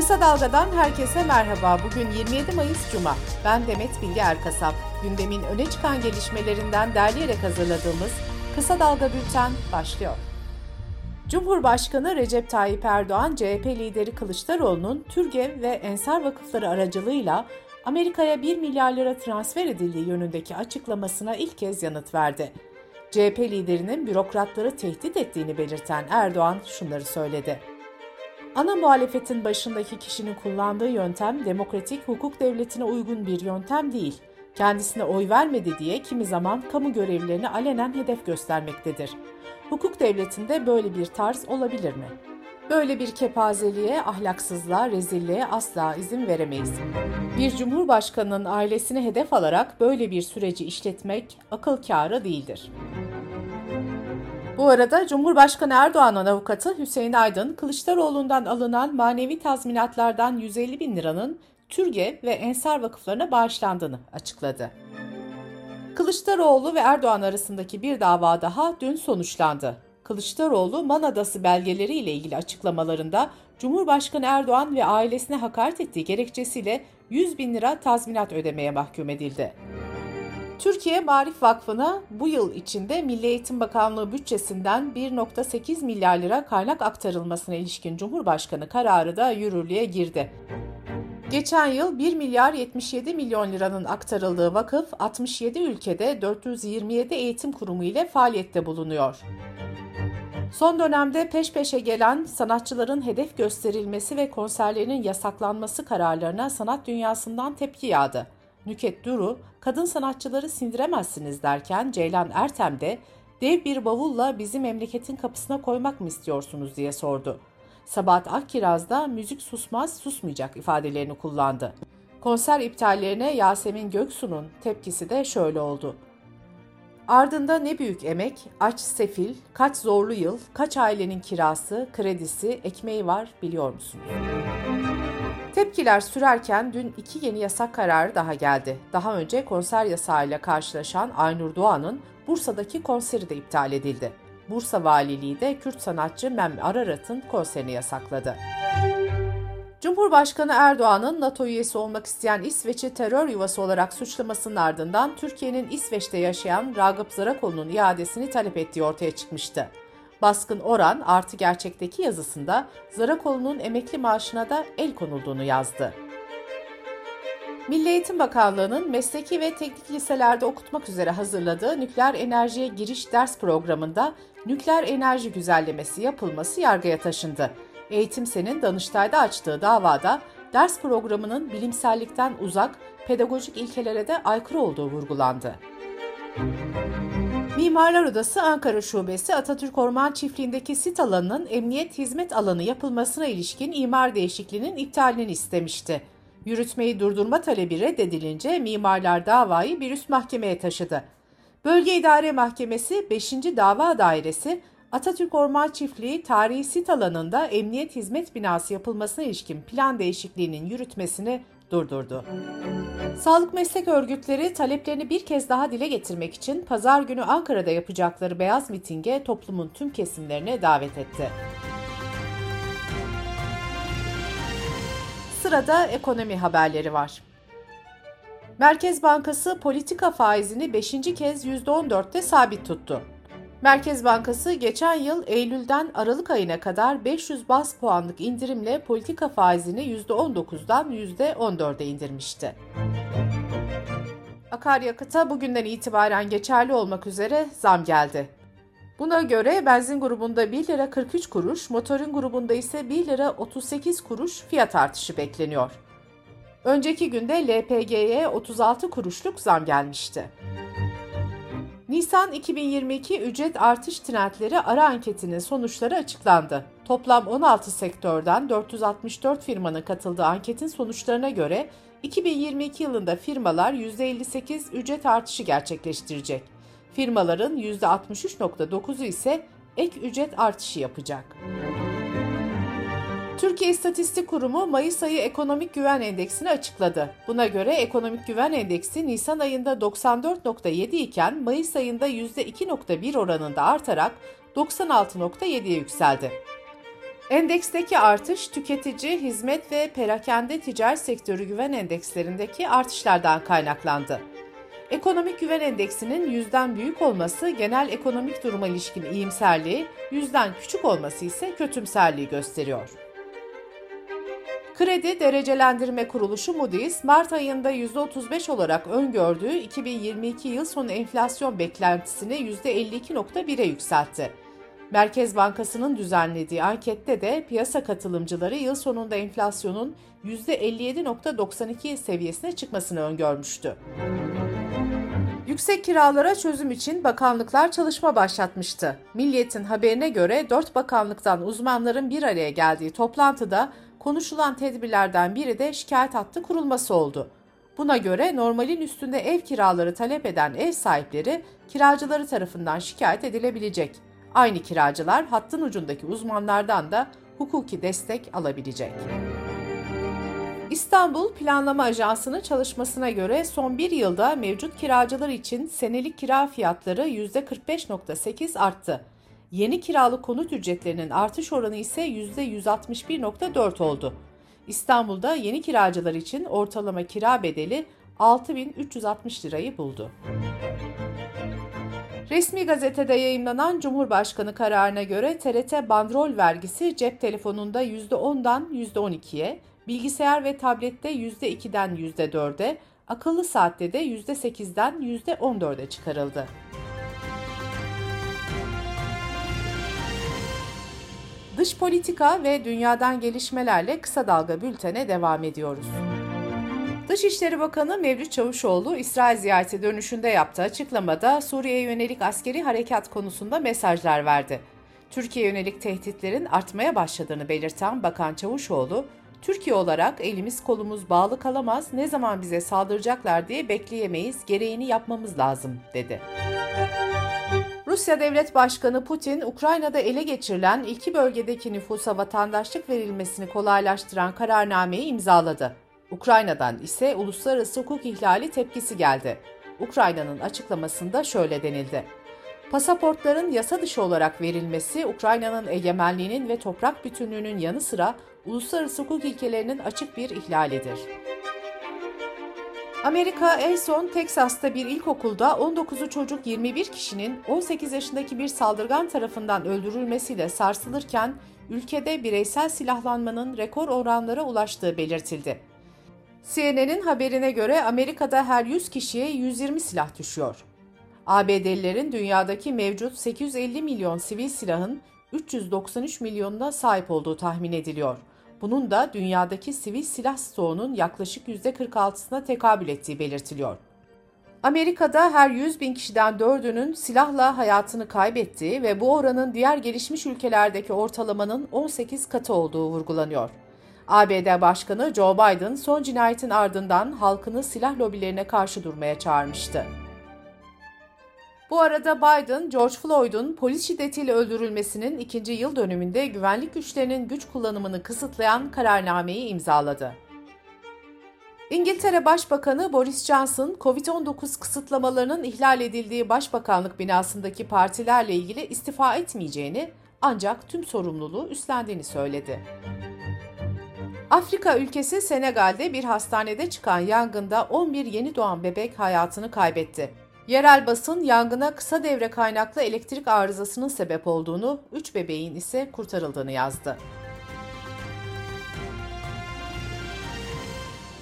Kısa Dalga'dan herkese merhaba. Bugün 27 Mayıs Cuma. Ben Demet Bilge Erkasap. Gündemin öne çıkan gelişmelerinden derleyerek hazırladığımız Kısa Dalga Bülten başlıyor. Cumhurbaşkanı Recep Tayyip Erdoğan, CHP lideri Kılıçdaroğlu'nun Türgev ve Ensar Vakıfları aracılığıyla Amerika'ya 1 milyar lira transfer edildiği yönündeki açıklamasına ilk kez yanıt verdi. CHP liderinin bürokratları tehdit ettiğini belirten Erdoğan şunları söyledi. Ana muhalefetin başındaki kişinin kullandığı yöntem demokratik hukuk devletine uygun bir yöntem değil. Kendisine oy vermedi diye kimi zaman kamu görevlilerini alenen hedef göstermektedir. Hukuk devletinde böyle bir tarz olabilir mi? Böyle bir kepazeliğe, ahlaksızlığa, rezilliğe asla izin veremeyiz. Bir cumhurbaşkanının ailesini hedef alarak böyle bir süreci işletmek akıl kârı değildir. Bu arada Cumhurbaşkanı Erdoğan'ın avukatı Hüseyin Aydın, Kılıçdaroğlu'ndan alınan manevi tazminatlardan 150 bin liranın Türge ve Ensar vakıflarına bağışlandığını açıkladı. Kılıçdaroğlu ve Erdoğan arasındaki bir dava daha dün sonuçlandı. Kılıçdaroğlu, Man Adası belgeleri ile ilgili açıklamalarında Cumhurbaşkanı Erdoğan ve ailesine hakaret ettiği gerekçesiyle 100 bin lira tazminat ödemeye mahkum edildi. Türkiye Marif Vakfı'na bu yıl içinde Milli Eğitim Bakanlığı bütçesinden 1.8 milyar lira kaynak aktarılmasına ilişkin Cumhurbaşkanı kararı da yürürlüğe girdi. Geçen yıl 1 milyar 77 milyon liranın aktarıldığı vakıf 67 ülkede 427 eğitim kurumu ile faaliyette bulunuyor. Son dönemde peş peşe gelen sanatçıların hedef gösterilmesi ve konserlerinin yasaklanması kararlarına sanat dünyasından tepki yağdı. Nüket Duru, kadın sanatçıları sindiremezsiniz derken Ceylan Ertem de dev bir bavulla bizi memleketin kapısına koymak mı istiyorsunuz diye sordu. Sabahat Akkiraz da müzik susmaz susmayacak ifadelerini kullandı. Konser iptallerine Yasemin Göksu'nun tepkisi de şöyle oldu. Ardında ne büyük emek, aç sefil, kaç zorlu yıl, kaç ailenin kirası, kredisi, ekmeği var biliyor musunuz? Tepkiler sürerken dün iki yeni yasak kararı daha geldi. Daha önce konser yasağıyla karşılaşan Aynur Doğan'ın Bursa'daki konseri de iptal edildi. Bursa Valiliği de Kürt sanatçı Mem Ararat'ın konserini yasakladı. Cumhurbaşkanı Erdoğan'ın NATO üyesi olmak isteyen İsveç'i terör yuvası olarak suçlamasının ardından Türkiye'nin İsveç'te yaşayan Ragıp Zarakoğlu'nun iadesini talep ettiği ortaya çıkmıştı. Baskın Oran artı gerçekteki yazısında Zarakoğlu'nun emekli maaşına da el konulduğunu yazdı. Milli Eğitim Bakanlığı'nın mesleki ve teknik liselerde okutmak üzere hazırladığı nükleer enerjiye giriş ders programında nükleer enerji güzellemesi yapılması yargıya taşındı. Eğitimsenin Danıştay'da açtığı davada ders programının bilimsellikten uzak, pedagojik ilkelere de aykırı olduğu vurgulandı. Mimarlar Odası Ankara Şubesi Atatürk Orman Çiftliği'ndeki sit alanının emniyet hizmet alanı yapılmasına ilişkin imar değişikliğinin iptalini istemişti. Yürütmeyi durdurma talebi reddedilince mimarlar davayı bir üst mahkemeye taşıdı. Bölge İdare Mahkemesi 5. Dava Dairesi Atatürk Orman Çiftliği tarihi sit alanında emniyet hizmet binası yapılmasına ilişkin plan değişikliğinin yürütmesini durdurdu. Sağlık meslek örgütleri taleplerini bir kez daha dile getirmek için pazar günü Ankara'da yapacakları beyaz mitinge toplumun tüm kesimlerine davet etti. Sırada ekonomi haberleri var. Merkez Bankası politika faizini 5. kez %14'te sabit tuttu. Merkez Bankası geçen yıl Eylül'den Aralık ayına kadar 500 bas puanlık indirimle politika faizini %19'dan %14'e indirmişti. Akaryakıta bugünden itibaren geçerli olmak üzere zam geldi. Buna göre benzin grubunda 1 lira 43 kuruş, motorun grubunda ise 1 lira 38 kuruş fiyat artışı bekleniyor. Önceki günde LPG'ye 36 kuruşluk zam gelmişti. Nisan 2022 ücret artış trendleri ara anketinin sonuçları açıklandı. Toplam 16 sektörden 464 firmanın katıldığı anketin sonuçlarına göre 2022 yılında firmalar %58 ücret artışı gerçekleştirecek. Firmaların %63.9'u ise ek ücret artışı yapacak. Türkiye İstatistik Kurumu Mayıs ayı ekonomik güven endeksini açıkladı. Buna göre ekonomik güven endeksi Nisan ayında 94.7 iken Mayıs ayında %2.1 oranında artarak 96.7'ye yükseldi. Endeksteki artış tüketici, hizmet ve perakende ticaret sektörü güven endekslerindeki artışlardan kaynaklandı. Ekonomik güven endeksinin yüzden büyük olması genel ekonomik duruma ilişkin iyimserliği, yüzden küçük olması ise kötümserliği gösteriyor. Kredi Derecelendirme Kuruluşu Moody's, Mart ayında %35 olarak öngördüğü 2022 yıl sonu enflasyon beklentisini %52.1'e yükseltti. Merkez Bankası'nın düzenlediği ankette de piyasa katılımcıları yıl sonunda enflasyonun %57.92 seviyesine çıkmasını öngörmüştü. Yüksek kiralara çözüm için bakanlıklar çalışma başlatmıştı. Milliyet'in haberine göre 4 bakanlıktan uzmanların bir araya geldiği toplantıda konuşulan tedbirlerden biri de şikayet hattı kurulması oldu. Buna göre normalin üstünde ev kiraları talep eden ev sahipleri kiracıları tarafından şikayet edilebilecek. Aynı kiracılar hattın ucundaki uzmanlardan da hukuki destek alabilecek. İstanbul Planlama Ajansı'nın çalışmasına göre son bir yılda mevcut kiracılar için senelik kira fiyatları %45.8 arttı. Yeni kiralık konut ücretlerinin artış oranı ise %161.4 oldu. İstanbul'da yeni kiracılar için ortalama kira bedeli 6360 lirayı buldu. Resmi gazetede yayımlanan Cumhurbaşkanı kararına göre TRT bandrol vergisi cep telefonunda %10'dan %12'ye, bilgisayar ve tablette %2'den %4'e, akıllı saatte de %8'den %14'e çıkarıldı. Dış politika ve dünyadan gelişmelerle kısa dalga bültene devam ediyoruz. Dışişleri Bakanı Mevlüt Çavuşoğlu, İsrail ziyareti dönüşünde yaptığı açıklamada Suriye'ye yönelik askeri harekat konusunda mesajlar verdi. Türkiye yönelik tehditlerin artmaya başladığını belirten Bakan Çavuşoğlu, Türkiye olarak elimiz kolumuz bağlı kalamaz, ne zaman bize saldıracaklar diye bekleyemeyiz, gereğini yapmamız lazım, dedi. Rusya Devlet Başkanı Putin, Ukrayna'da ele geçirilen iki bölgedeki nüfusa vatandaşlık verilmesini kolaylaştıran kararnameyi imzaladı. Ukrayna'dan ise uluslararası hukuk ihlali tepkisi geldi. Ukrayna'nın açıklamasında şöyle denildi. Pasaportların yasa dışı olarak verilmesi Ukrayna'nın egemenliğinin ve toprak bütünlüğünün yanı sıra uluslararası hukuk ilkelerinin açık bir ihlalidir. Amerika en son Teksas'ta bir ilkokulda 19'u çocuk 21 kişinin 18 yaşındaki bir saldırgan tarafından öldürülmesiyle sarsılırken ülkede bireysel silahlanmanın rekor oranlara ulaştığı belirtildi. CNN'in haberine göre Amerika'da her 100 kişiye 120 silah düşüyor. ABD'lilerin dünyadaki mevcut 850 milyon sivil silahın 393 milyonuna sahip olduğu tahmin ediliyor. Bunun da dünyadaki sivil silah stoğunun yaklaşık %46'sına tekabül ettiği belirtiliyor. Amerika'da her 100 bin kişiden 4'ünün silahla hayatını kaybettiği ve bu oranın diğer gelişmiş ülkelerdeki ortalamanın 18 katı olduğu vurgulanıyor. ABD Başkanı Joe Biden son cinayetin ardından halkını silah lobilerine karşı durmaya çağırmıştı. Bu arada Biden, George Floyd'un polis şiddetiyle öldürülmesinin ikinci yıl dönümünde güvenlik güçlerinin güç kullanımını kısıtlayan kararnameyi imzaladı. İngiltere Başbakanı Boris Johnson, COVID-19 kısıtlamalarının ihlal edildiği Başbakanlık binasındaki partilerle ilgili istifa etmeyeceğini ancak tüm sorumluluğu üstlendiğini söyledi. Afrika ülkesi Senegal'de bir hastanede çıkan yangında 11 yeni doğan bebek hayatını kaybetti. Yerel basın yangına kısa devre kaynaklı elektrik arızasının sebep olduğunu, 3 bebeğin ise kurtarıldığını yazdı.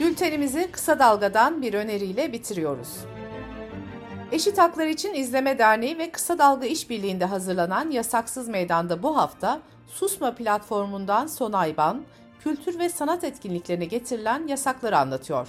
Bültenimizi kısa dalgadan bir öneriyle bitiriyoruz. Eşit Haklar İçin İzleme Derneği ve Kısa Dalga İşbirliği'nde hazırlanan Yasaksız Meydan'da bu hafta Susma platformundan Sonayban, kültür ve sanat etkinliklerine getirilen yasakları anlatıyor.